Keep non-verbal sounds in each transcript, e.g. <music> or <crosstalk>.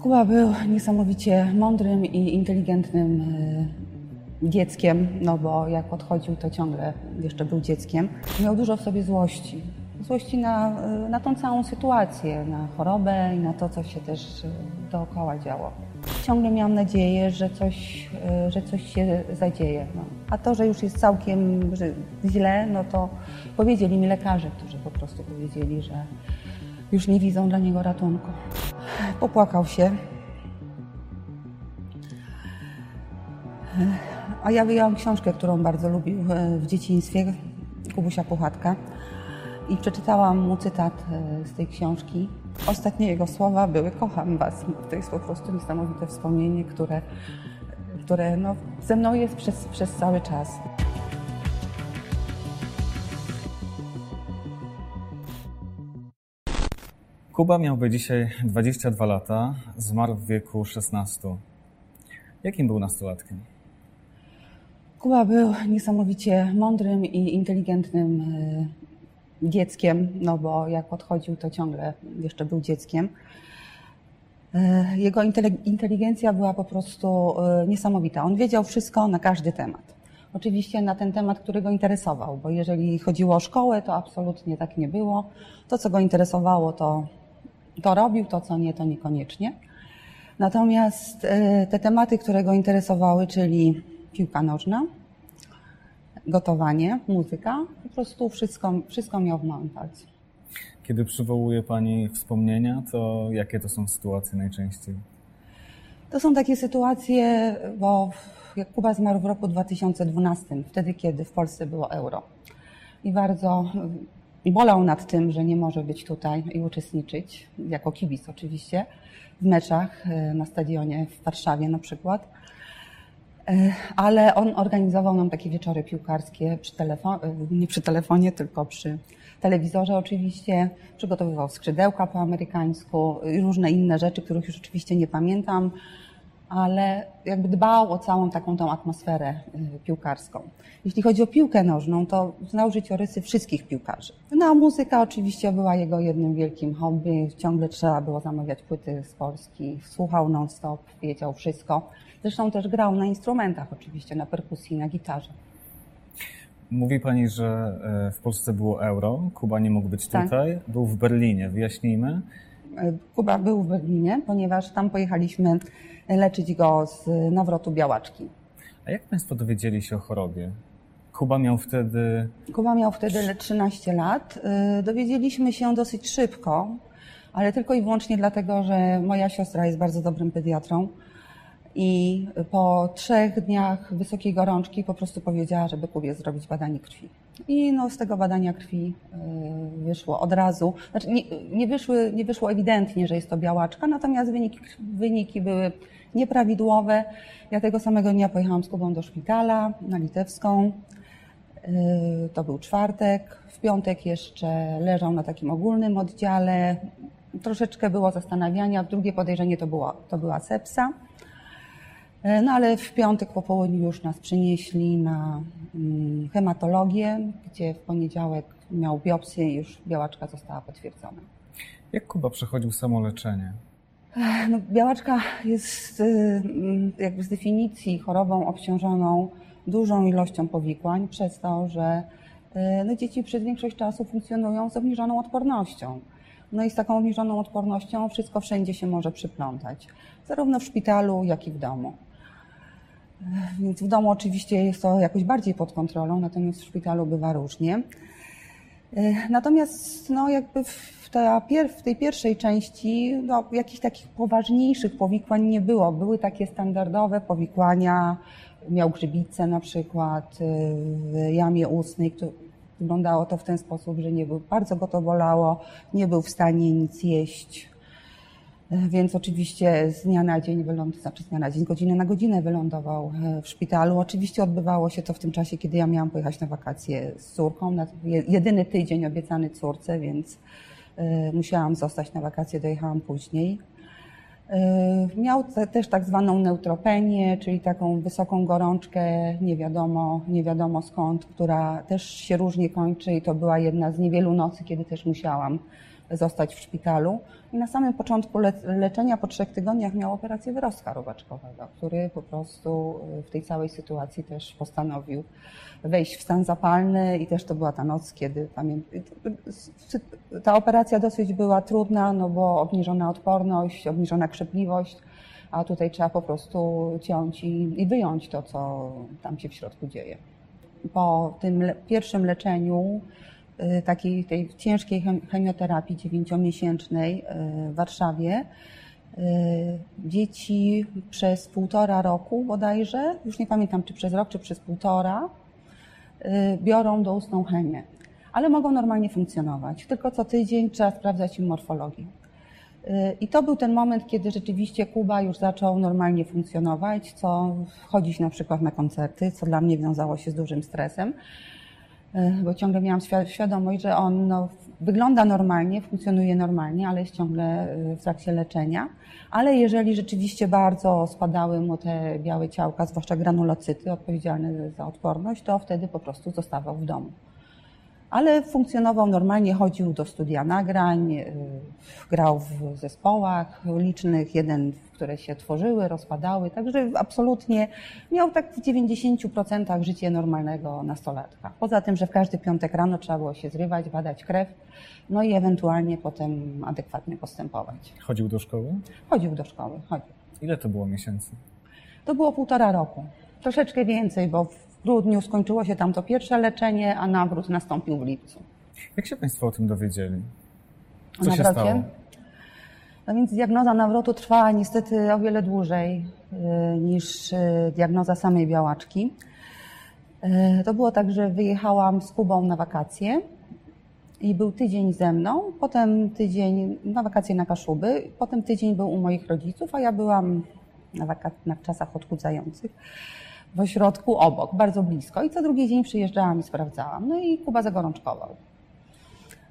Kuba był niesamowicie mądrym i inteligentnym e, dzieckiem, no bo jak odchodził, to ciągle jeszcze był dzieckiem. Miał dużo w sobie złości. Złości na, e, na tą całą sytuację, na chorobę i na to, co się też e, dookoła działo. Ciągle miałam nadzieję, że coś, że coś się zadzieje. No. A to, że już jest całkiem źle, no to powiedzieli mi lekarze, którzy po prostu powiedzieli, że już nie widzą dla niego ratunku. Popłakał się. A ja wyjęłam książkę, którą bardzo lubił e, w dzieciństwie, Kubusia Puchatka. I przeczytałam mu cytat e, z tej książki. Ostatnie jego słowa były kocham was. To jest po prostu niesamowite wspomnienie, które, które no, ze mną jest przez, przez cały czas. Kuba miałby dzisiaj 22 lata, zmarł w wieku 16. Jakim był nastolatkiem? Kuba był niesamowicie mądrym i inteligentnym e, dzieckiem, no bo jak odchodził, to ciągle jeszcze był dzieckiem. E, Jego inteligencja była po prostu e, niesamowita. On wiedział wszystko na każdy temat. Oczywiście na ten temat, który go interesował, bo jeżeli chodziło o szkołę, to absolutnie tak nie było. To, co go interesowało, to, to robił, to, co nie, to niekoniecznie. Natomiast e, te tematy, które go interesowały, czyli piłka nożna, gotowanie, muzyka, po prostu wszystko, wszystko miał w małym palcu. Kiedy przywołuje Pani wspomnienia, to jakie to są sytuacje najczęściej? To są takie sytuacje, bo jak Kuba zmarł w roku 2012, wtedy kiedy w Polsce było euro. I bardzo bolał nad tym, że nie może być tutaj i uczestniczyć, jako kibic oczywiście, w meczach e, na stadionie w Warszawie na przykład. E, Ale on organizował nam takie wieczory piłkarskie przy telefonie, nie przy telefonie, tylko przy telewizorze oczywiście. Przygotowywał skrzydełka po amerykańsku i różne inne rzeczy, których już oczywiście nie pamiętam, ale jakby dbał o całą taką tą atmosferę y, piłkarską. Jeśli chodzi o piłkę nożną, to znał życiorysy wszystkich piłkarzy. No a muzyka oczywiście była jego jednym wielkim hobby. Ciągle trzeba było zamawiać płyty z Polski. Słuchał non-stop, wiedział wszystko. Zresztą też grał na instrumentach oczywiście, na perkusji, na gitarze. Mówi Pani, że e, w Polsce było euro, Kuba nie mógł być Tak. tutaj, był w Berlinie. Wyjaśnijmy. Y, Kuba był w Berlinie, ponieważ tam pojechaliśmy leczyć go z nawrotu białaczki. A jak Państwo dowiedzieli się o chorobie? Kuba miał wtedy Kuba miał wtedy 13 lat. Y, Dowiedzieliśmy się dosyć szybko, ale tylko i wyłącznie dlatego, że moja siostra jest bardzo dobrym pediatrą i po trzech dniach wysokiej gorączki po prostu powiedziała, żeby Kubie zrobić badanie krwi. I no, z tego badania krwi y, wyszło od razu, znaczy nie, nie, wyszły, nie wyszło ewidentnie, że jest to białaczka, natomiast wyniki, wyniki były nieprawidłowe. Ja tego samego dnia pojechałam z Kubą do szpitala na Litewską. Yy, To był czwartek. W piątek jeszcze leżał na takim ogólnym oddziale. Troszeczkę było zastanawiania. Drugie podejrzenie to była, to była sepsa. Yy, No ale w piątek po południu już nas przynieśli na mm, hematologię, gdzie w poniedziałek miał biopsję i już białaczka została potwierdzona. Jak Kuba przechodził samoleczenie? No, białaczka jest y, mm, jakby z definicji chorobą obciążoną dużą ilością powikłań przez to, że y, no, dzieci przez większość czasu funkcjonują z obniżoną odpornością. No i z taką obniżoną odpornością wszystko wszędzie się może przyplątać, zarówno w szpitalu, jak i w domu. Więc w domu oczywiście jest to jakoś bardziej pod kontrolą, natomiast w szpitalu bywa różnie. Y, Natomiast no, jakby w, ta w tej pierwszej części no, jakichś takich poważniejszych powikłań nie było. Były takie standardowe powikłania, miał grzybicę na przykład y, w jamie ustnej. Wyglądało to w ten sposób, że nie był, bardzo go to bolało, nie był w stanie nic jeść. Y, Więc oczywiście z dnia na dzień wylądował, znaczy z dnia na dzień, godziny na godzinę wylądował e, w szpitalu. Oczywiście odbywało się to w tym czasie, kiedy ja miałam pojechać na wakacje z córką. Na je- jedyny tydzień obiecany córce, więc e, musiałam zostać na wakacje, dojechałam później. E, Miał te, też tak zwaną neutropenię, czyli taką wysoką gorączkę, nie wiadomo, nie wiadomo skąd, która też się różnie kończy i to była jedna z niewielu nocy, kiedy też musiałam zostać w szpitalu. I na samym początku le leczenia, po trzech tygodniach, miał operację wyrostka robaczkowego, który po prostu w tej całej sytuacji też postanowił wejść w stan zapalny i też to była ta noc, kiedy pamiętam. Ta operacja dosyć była trudna, no bo obniżona odporność, obniżona krzepliwość, a tutaj trzeba po prostu ciąć i, i wyjąć to, co tam się w środku dzieje. Po tym le pierwszym leczeniu, y, takiej tej ciężkiej chemioterapii dziewięciomiesięcznej y, w Warszawie, y, dzieci przez półtora roku bodajże, już nie pamiętam czy przez rok, czy przez półtora, biorą doustną chemię, ale mogą normalnie funkcjonować. Tylko co tydzień trzeba sprawdzać im morfologię. I to był ten moment, kiedy rzeczywiście Kuba już zaczął normalnie funkcjonować, co chodzić na przykład na koncerty, co dla mnie wiązało się z dużym stresem, bo ciągle miałam świadomość, że on no, wygląda normalnie, funkcjonuje normalnie, ale jest ciągle w trakcie leczenia. Ale jeżeli rzeczywiście bardzo spadały mu te białe ciałka, zwłaszcza granulocyty odpowiedzialne za odporność, to wtedy po prostu zostawał w domu ale funkcjonował normalnie, chodził do studia nagrań, y, grał w zespołach licznych, jeden, które się tworzyły, rozpadały, także absolutnie miał tak w 90% życie normalnego nastolatka. Poza tym, że w każdy piątek rano trzeba było się zrywać, badać krew, no i ewentualnie potem adekwatnie postępować. Chodził do szkoły? Chodził do szkoły, chodził. Ile to było miesięcy? To było półtora roku. Troszeczkę więcej, bo grudniu skończyło się tam to pierwsze leczenie, a nawrót nastąpił w lipcu. Jak się Państwo o tym dowiedzieli? Co się stało? No więc diagnoza nawrotu trwała niestety o wiele dłużej y, niż y, diagnoza samej białaczki. Y, to było tak, że wyjechałam z Kubą na wakacje i był tydzień ze mną, potem tydzień na wakacje na Kaszuby, potem tydzień był u moich rodziców, a ja byłam na, na czasach odchudzających w ośrodku obok, bardzo blisko. I co drugi dzień przyjeżdżałam i sprawdzałam. No i Kuba zagorączkował.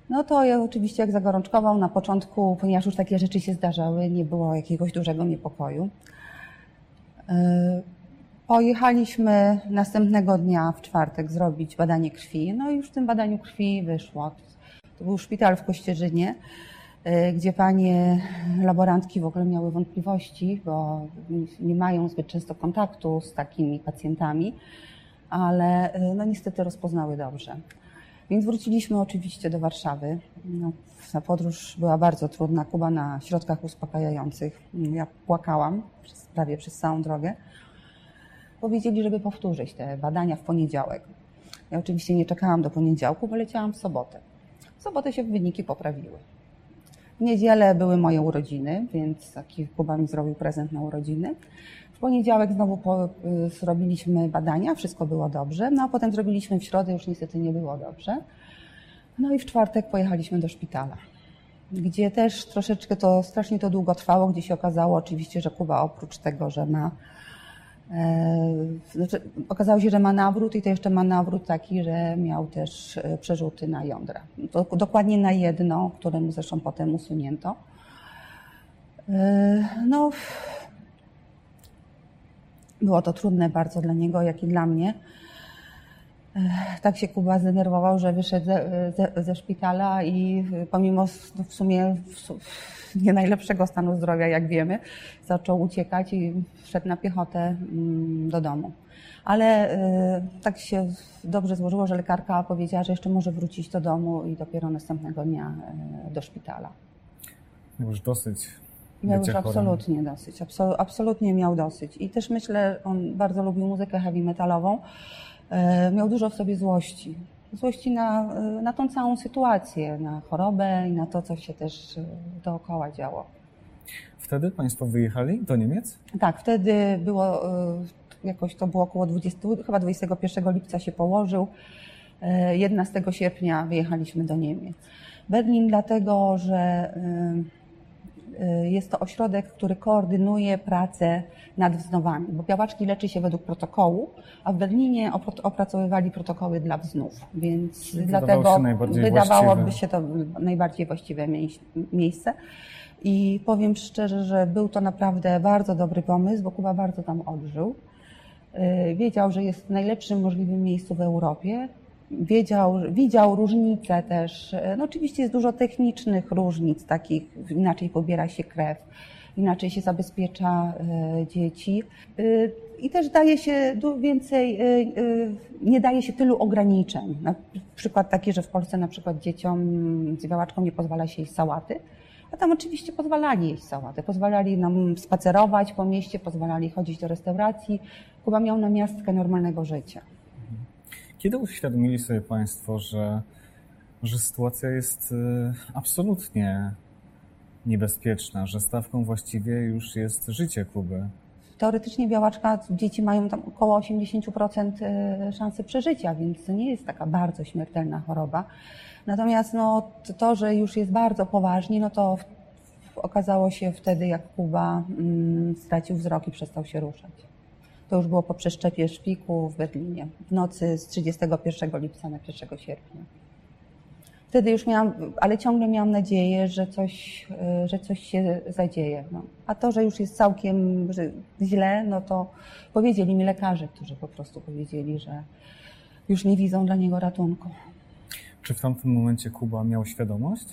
No to ja oczywiście jak zagorączkował na początku, ponieważ już takie rzeczy się zdarzały, nie było jakiegoś dużego niepokoju. Yy, pojechaliśmy następnego dnia w czwartek zrobić badanie krwi. No i już w tym badaniu krwi wyszło. To był szpital w Kościerzynie. E, gdzie panie laborantki w ogóle miały wątpliwości, bo nie mają zbyt często kontaktu z takimi pacjentami, ale e, no niestety rozpoznały dobrze. Więc wróciliśmy oczywiście do Warszawy. No, ta podróż była bardzo trudna. Kuba na środkach uspokajających. Ja płakałam przez, prawie przez całą drogę. Powiedzieli, żeby powtórzyć te badania w poniedziałek. Ja oczywiście nie czekałam do poniedziałku, bo leciałam w sobotę. W sobotę się wyniki poprawiły. W niedzielę były moje urodziny, więc taki Kuba mi zrobił prezent na urodziny. W poniedziałek znowu po, y, zrobiliśmy badania, wszystko było dobrze, no a potem zrobiliśmy w środę, już niestety nie było dobrze. No i w czwartek pojechaliśmy do szpitala, gdzie też troszeczkę to, strasznie to długo trwało, gdzie się okazało oczywiście, że Kuba oprócz tego, że ma znaczy, okazało się, że ma nawrót i to jeszcze ma nawrót taki, że miał też e, przerzuty na jądra. Dokładnie na jedno, któremu zresztą potem usunięto. E, no, było to trudne bardzo dla niego, jak i dla mnie. Tak się Kuba zdenerwował, że wyszedł ze, ze, ze szpitala i pomimo no w sumie <laughs> nie najlepszego stanu zdrowia, jak wiemy, zaczął uciekać i wszedł na piechotę mm, do domu. Ale y, tak się dobrze złożyło, że lekarka powiedziała, że jeszcze może wrócić do domu i dopiero następnego dnia y, do szpitala. Miał już dosyć. Miał już absolutnie dosyć. absolutnie miał dosyć. I też myślę, on bardzo lubił muzykę heavy metalową. Y, miał dużo w sobie złości złości na, na tą całą sytuację, na chorobę i na to, co się też e, dookoła działo. Wtedy Państwo wyjechali do Niemiec? Tak, wtedy było, e, jakoś to było około 20, chyba 21 lipca się położył. 11 e, sierpnia wyjechaliśmy do Niemiec. Berlin dlatego, że jest to ośrodek, który koordynuje pracę nad wznowami, bo białaczki leczy się według protokołu, a w Berlinie opracowywali protokoły dla wznów, więc dlatego wydawałoby właściwe. się to najbardziej właściwe miejsce. I powiem szczerze, że był to naprawdę bardzo dobry pomysł, bo Kuba bardzo tam odżył. Y, wiedział, że jest w najlepszym możliwym miejscu w Europie, wiedział, widział różnice też. No oczywiście jest dużo technicznych różnic, takich inaczej pobiera się krew, inaczej się zabezpiecza e, dzieci. E, I też daje się więcej, e, nie daje się tylu ograniczeń. Na przykład taki, że w Polsce na przykład dzieciom z białaczką nie pozwala się jeść sałaty, a tam oczywiście pozwalali jeść sałatę. Pozwalali nam spacerować po mieście, pozwalali chodzić do restauracji. Kuba miał namiastkę normalnego życia. Kiedy uświadomili sobie Państwo, że, że sytuacja jest y, absolutnie niebezpieczna, że stawką właściwie już jest życie Kuby? Teoretycznie białaczka dzieci mają tam około 80% e, szansy przeżycia, więc to nie jest taka bardzo śmiertelna choroba. Natomiast no, to, że już jest bardzo poważnie, no to okazało się wtedy, jak Kuba mm, stracił wzrok i przestał się ruszać. To już było po przeszczepie szpiku w Berlinie, w nocy z 31 lipca na 1 sierpnia. Wtedy już miałam, ale ciągle miałam nadzieję, że coś, y, że coś się zadzieje. No. A to, że już jest całkiem źle, no to powiedzieli mi lekarze, którzy po prostu powiedzieli, że już nie widzą dla niego ratunku. Czy w tamtym momencie Kuba miał świadomość?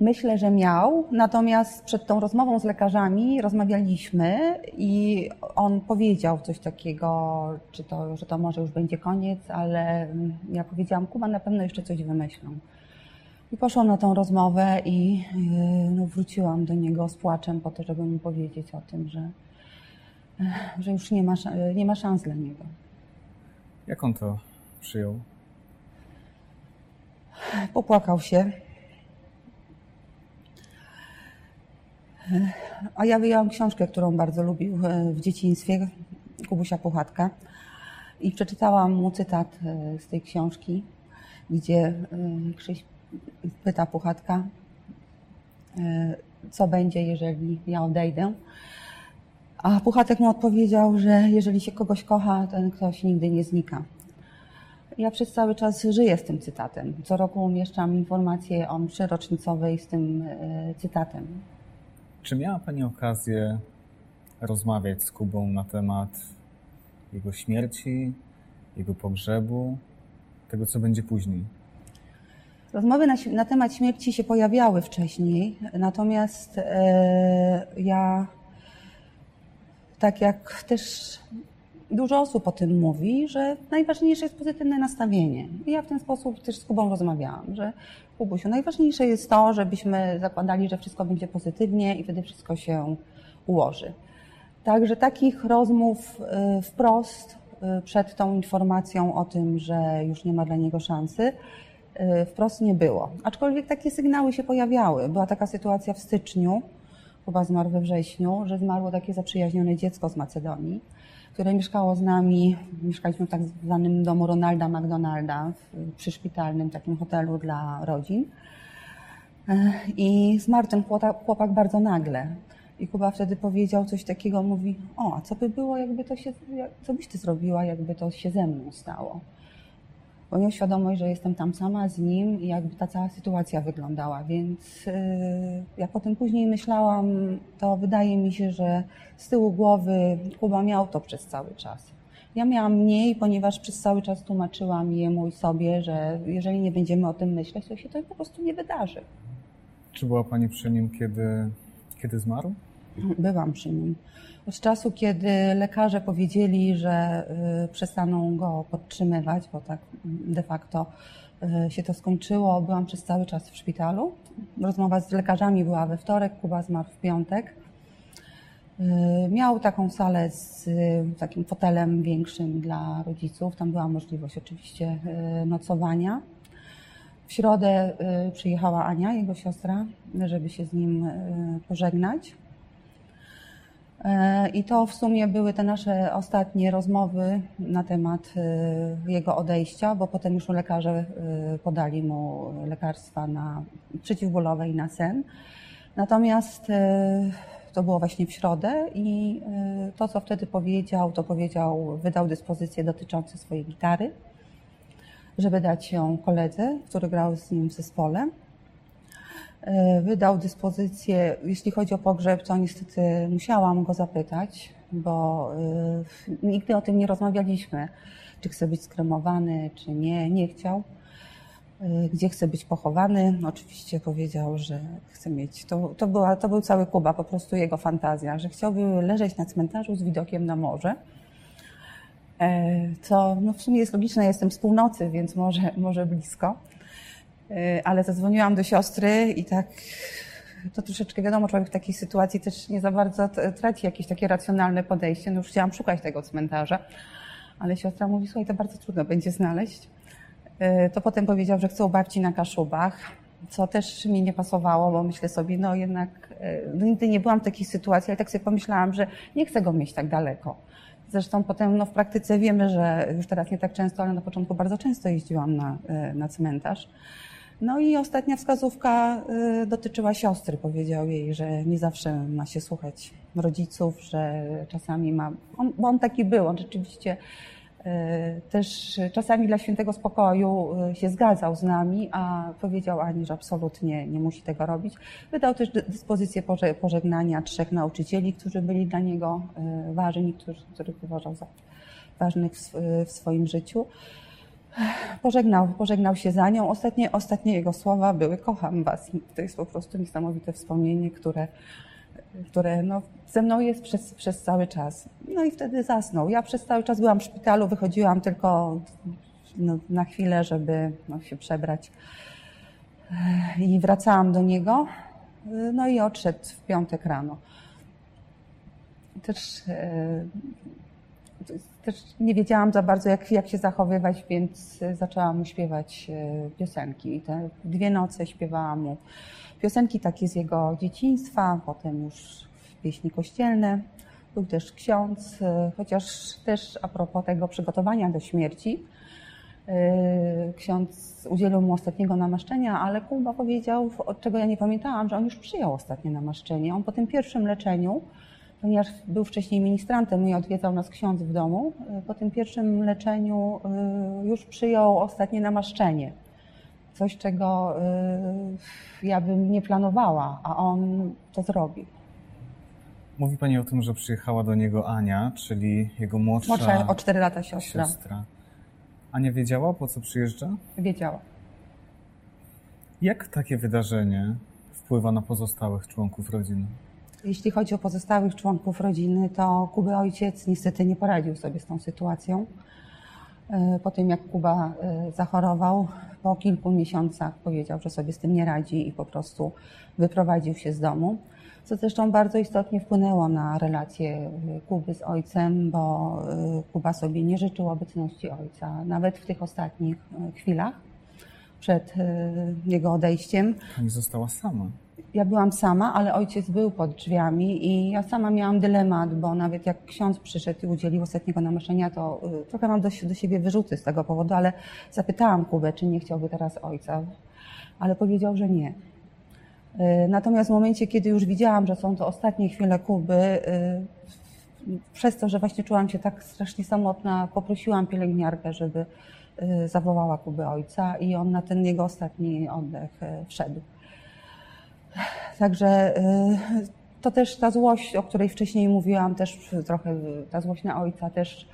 Myślę, że miał, natomiast przed tą rozmową z lekarzami rozmawialiśmy i on powiedział coś takiego, czy to, że to może już będzie koniec, ale ja powiedziałam, Kuba na pewno jeszcze coś wymyślą. I poszłam na tą rozmowę i yy, no, wróciłam do niego z płaczem po to, żeby mu powiedzieć o tym, że, że już nie ma, nie ma szans dla niego. Jak on to przyjął? Popłakał się. A ja wyjęłam książkę, którą bardzo lubił e, w dzieciństwie, Kubusia Puchatka. I przeczytałam mu cytat e, z tej książki, gdzie e, Krzyś pyta Puchatka, co będzie, jeżeli ja odejdę. A Puchatek mu odpowiedział, że jeżeli się kogoś kocha, ten ktoś nigdy nie znika. Ja przez cały czas żyję z tym cytatem. Co roku umieszczam informację o mszy rocznicowej z tym cytatem. Czy miała Pani okazję rozmawiać z Kubą na temat jego śmierci, jego pogrzebu, tego, co będzie później? Rozmowy na, na temat śmierci się pojawiały wcześniej, natomiast e, ja, tak jak też dużo osób o tym mówi, że najważniejsze jest pozytywne nastawienie. I ja w ten sposób też z Kubą rozmawiałam, że Kubusiu, najważniejsze jest to, żebyśmy zakładali, że wszystko będzie pozytywnie i wtedy wszystko się ułoży. Także takich rozmów y, wprost y, przed tą informacją o tym, że już nie ma dla niego szansy, y, wprost nie było. Aczkolwiek takie sygnały się pojawiały. Była taka sytuacja w styczniu, chyba zmarł we wrześniu, że zmarło takie zaprzyjaźnione dziecko z Macedonii które mieszkało z nami, mieszkaliśmy w tak zwanym domu Ronalda McDonalda, w przyszpitalnym takim hotelu dla rodzin. E, I zmarł ten chłopak bardzo nagle. I Kuba wtedy powiedział coś takiego, mówi, o, a co by było, jakby to się, co byś ty zrobiła, jakby to się ze mną stało? Bo miał świadomość, że jestem tam sama z nim i jakby ta cała sytuacja wyglądała. Więc yy, jak potem później myślałam, to wydaje mi się, że z tyłu głowy Kuba miał to przez cały czas. Ja miałam mniej, ponieważ przez cały czas tłumaczyłam jemu i sobie, że jeżeli nie będziemy o tym myśleć, to się to po prostu nie wydarzy. Czy była Pani przy nim, kiedy, kiedy zmarł? Byłam przy nim. Od czasu, kiedy lekarze powiedzieli, że y, przestaną go podtrzymywać, bo tak de facto y, się to skończyło, byłam przez cały czas w szpitalu. Rozmowa z lekarzami była we wtorek, Kuba zmarł w piątek. Y, miał taką salę z takim fotelem większym dla rodziców. Tam była możliwość oczywiście nocowania. W środę przyjechała Ania, jego siostra, żeby się z nim pożegnać. I to w sumie były te nasze ostatnie rozmowy na temat e, jego odejścia, bo potem już lekarze e, podali mu lekarstwa na przeciwbólowe i na sen. Natomiast to było właśnie w środę i to, co wtedy powiedział, to powiedział, wydał dyspozycje dotyczące swojej gitary, żeby dać ją koledze, który grał z nim w zespole. E, Wydał dyspozycję, jeśli chodzi o pogrzeb, to niestety musiałam go zapytać, bo e, nigdy o tym nie rozmawialiśmy, czy chce być skremowany, czy nie. Nie chciał. E, Gdzie chce być pochowany? Oczywiście powiedział, że chce mieć. To, to, była, to był cały Kuba, po prostu jego fantazja, że chciałby leżeć na cmentarzu z widokiem na morze. Co no w sumie jest logiczne, jestem z północy, więc może, może blisko. E, Ale zadzwoniłam do siostry i tak to troszeczkę wiadomo, człowiek w takiej sytuacji też nie za bardzo traci jakieś takie racjonalne podejście. No już chciałam szukać tego cmentarza, ale siostra mówi, słuchaj, to bardzo trudno będzie znaleźć. E, To potem powiedział, że chce u babci na Kaszubach, co też mi nie pasowało, bo myślę sobie, no jednak e, no nigdy nie byłam w takiej sytuacji, ale tak sobie pomyślałam, że nie chcę go mieć tak daleko. Zresztą potem no, w praktyce wiemy, że już teraz nie tak często, ale na początku bardzo często jeździłam na, na cmentarz. No i ostatnia wskazówka y, dotyczyła siostry. Powiedział jej, że nie zawsze ma się słuchać rodziców, że czasami ma. On, bo on taki był, on rzeczywiście y, też czasami dla świętego spokoju y, się zgadzał z nami, a powiedział Ani, że absolutnie nie musi tego robić. Wydał też dy- dyspozycję poże- pożegnania trzech nauczycieli, którzy byli dla niego ważni, którzy, których uważał za ważnych w swoim życiu. Pożegnał, pożegnał się za nią. Ostatnie, ostatnie jego słowa były kocham was. To jest po prostu niesamowite wspomnienie, które, które no, ze mną jest przez, przez cały czas. No i wtedy zasnął. Ja przez cały czas byłam w szpitalu, wychodziłam tylko no, na chwilę, żeby no, się przebrać. I wracałam do niego. No i odszedł w piątek rano. Też e, też nie wiedziałam za bardzo, jak, jak się zachowywać, więc e, zaczęłam mu śpiewać e, piosenki. Te dwie noce śpiewałam mu piosenki takie z jego dzieciństwa, potem już pieśni kościelne. Był też ksiądz, e, chociaż też a propos tego przygotowania do śmierci, ksiądz udzielił mu ostatniego namaszczenia, ale Kuba powiedział, od czego ja nie pamiętałam, że on już przyjął ostatnie namaszczenie. On po tym pierwszym leczeniu ponieważ był wcześniej ministrantem i odwiedzał nas ksiądz w domu, y, po tym pierwszym leczeniu y, już przyjął ostatnie namaszczenie. Coś, czego y, ja bym nie planowała, a on to zrobił. Mówi Pani o tym, że przyjechała do niego Ania, czyli jego młodsza, Młodsza o 4 lata siostra. siostra. Ania wiedziała, po co przyjeżdża? Wiedziała. Jak takie wydarzenie wpływa na pozostałych członków rodziny? Jeśli chodzi o pozostałych członków rodziny, to Kuby ojciec niestety nie poradził sobie z tą sytuacją. E, Po tym, jak Kuba e, zachorował, po kilku miesiącach powiedział, że sobie z tym nie radzi i po prostu wyprowadził się z domu. Co zresztą bardzo istotnie wpłynęło na relacje e, Kuby z ojcem, bo Kuba sobie nie życzył obecności ojca, nawet w tych ostatnich chwilach przed jego odejściem. Pani została sama. Ja byłam sama, ale ojciec był pod drzwiami i ja sama miałam dylemat, bo nawet jak ksiądz przyszedł i udzielił ostatniego namaszczenia, to y, trochę mam do, do siebie wyrzuty z tego powodu, ale zapytałam Kubę, czy nie chciałby teraz ojca, ale powiedział, że nie. Y, Natomiast w momencie, kiedy już widziałam, że są to ostatnie chwile Kuby, y, przez to, że właśnie czułam się tak strasznie samotna, poprosiłam pielęgniarkę, żeby zawołała Kubę ojca i on na ten jego ostatni oddech wszedł. Także y, to też ta złość, o której wcześniej mówiłam, też trochę ta złość na ojca też,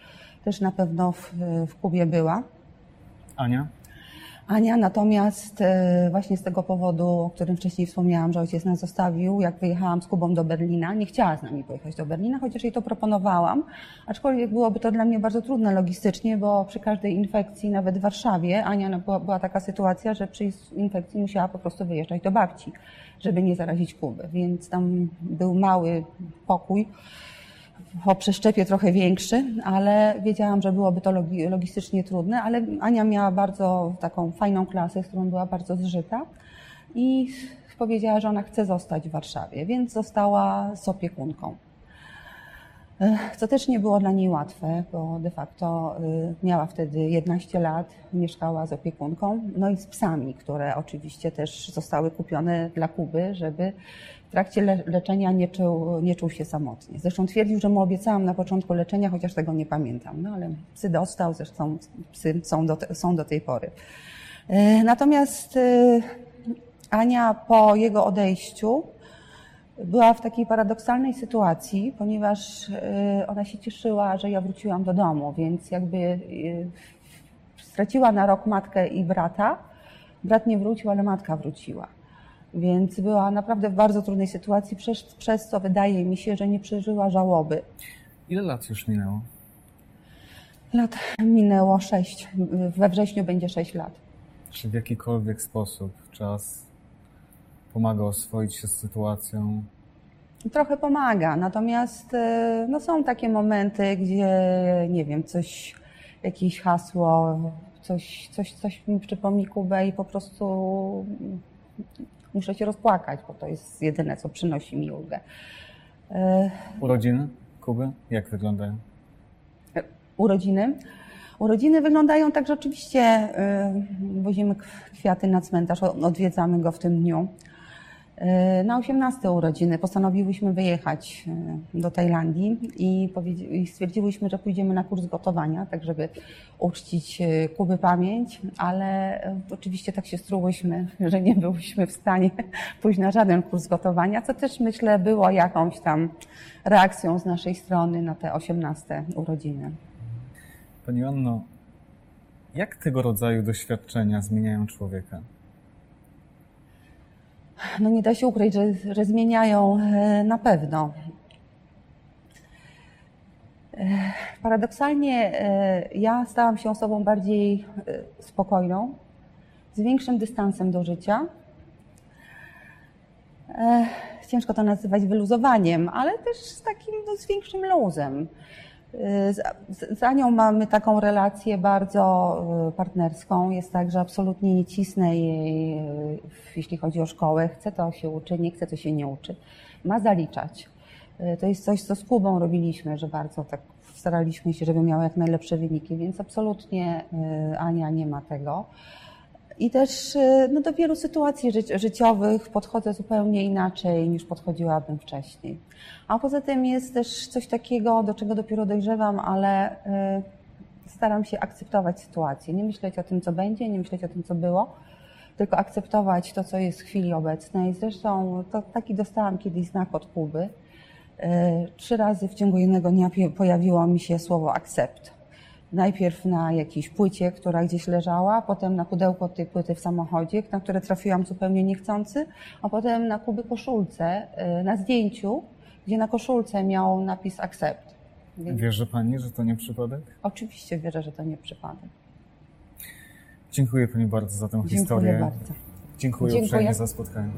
też na pewno w, w Kubie była. Ania? Ania natomiast e, właśnie z tego powodu, o którym wcześniej wspomniałam, że ojciec nas zostawił, jak wyjechałam z Kubą do Berlina, nie chciała z nami pojechać do Berlina, chociaż jej to proponowałam, aczkolwiek byłoby to dla mnie bardzo trudne logistycznie, bo przy każdej infekcji, nawet w Warszawie, Ania no, była, była taka sytuacja, że przy infekcji musiała po prostu wyjeżdżać do babci, żeby nie zarazić Kuby, więc tam był mały pokój, o przeszczepie trochę większy, ale wiedziałam, że byłoby to logi- logistycznie trudne, ale Ania miała bardzo taką fajną klasę, z którą była bardzo zżyta i powiedziała, że ona chce zostać w Warszawie, więc została z opiekunką. Co też nie było dla niej łatwe, bo de facto y, miała wtedy 11 lat, mieszkała z opiekunką, no i z psami, które oczywiście też zostały kupione dla Kuby, żeby w trakcie le- leczenia nie czuł, nie czuł się samotnie. Zresztą twierdził, że mu obiecałam na początku leczenia, chociaż tego nie pamiętam, no ale psy dostał, zresztą psy są do, są do tej pory. Natomiast e, Ania po jego odejściu była w takiej paradoksalnej sytuacji, ponieważ y, ona się cieszyła, że ja wróciłam do domu, więc jakby y, straciła na rok matkę i brata. Brat nie wrócił, ale matka wróciła. Więc była naprawdę w bardzo trudnej sytuacji, przez, przez co wydaje mi się, że nie przeżyła żałoby. Ile lat już minęło? Lat minęło sześć. We wrześniu będzie sześć lat. Czy w jakikolwiek sposób czas pomaga oswoić się z sytuacją? Trochę pomaga, natomiast e, no, są takie momenty, gdzie nie wiem, coś, jakieś hasło, coś, coś, coś mi przypomni Kubę i po prostu muszę się rozpłakać, bo to jest jedyne, co przynosi mi ulgę. E, Urodziny Kuby? Jak wyglądają? urodziny. Urodziny wyglądają tak, że oczywiście wozimy kwiaty na cmentarz, odwiedzamy go w tym dniu. Y, Na 18 urodziny postanowiłyśmy wyjechać y, do Tajlandii i, stwierdziłyśmy, że pójdziemy na kurs gotowania, tak żeby uczcić y, Kuby pamięć, ale oczywiście tak się strułyśmy, że nie byłyśmy w stanie <laughs> pójść na żaden kurs gotowania, co też myślę było jakąś tam reakcją z naszej strony na te 18 urodziny. Pani Anno, jak tego rodzaju doświadczenia zmieniają człowieka? No nie da się ukryć, że, że zmieniają e, na pewno. E, Paradoksalnie e, ja stałam się osobą bardziej spokojną, z większym dystansem do życia. Ciężko to nazywać wyluzowaniem, ale też z takim no, z większym luzem. Z, Anią mamy taką relację bardzo e, partnerską. Jest tak, że absolutnie nie cisnę jej, e, jeśli chodzi o szkołę. Chce to się uczy, nie chce to się nie uczy. Ma zaliczać. E, To jest coś, co z Kubą robiliśmy, że bardzo tak staraliśmy się, żeby miała jak najlepsze wyniki, więc absolutnie Ania nie ma tego. I też e, no, do wielu sytuacji ży- życiowych podchodzę zupełnie inaczej niż podchodziłabym wcześniej. A poza tym jest też coś takiego, do czego dopiero dojrzewam, ale e, staram się akceptować sytuację. Nie myśleć o tym, co będzie, nie myśleć o tym, co było, tylko akceptować to, co jest w chwili obecnej. Zresztą to taki dostałam kiedyś znak od Kuby. E, Trzy razy w ciągu jednego dnia pojawiło mi się słowo akcept. Najpierw na jakiejś płycie, która gdzieś leżała, potem na pudełko tej płyty w samochodzie, na które trafiłam zupełnie niechcący, a potem na Kuby koszulce, e, na zdjęciu, gdzie na koszulce miał napis accept. Więc Wierzy Pani, że to nie przypadek? oczywiście wierzę, że to nie przypadek. Dziękuję Pani bardzo za tę Dziękuję historię. bardzo. Dziękuję, Dziękuję. uprzejmie za spotkanie.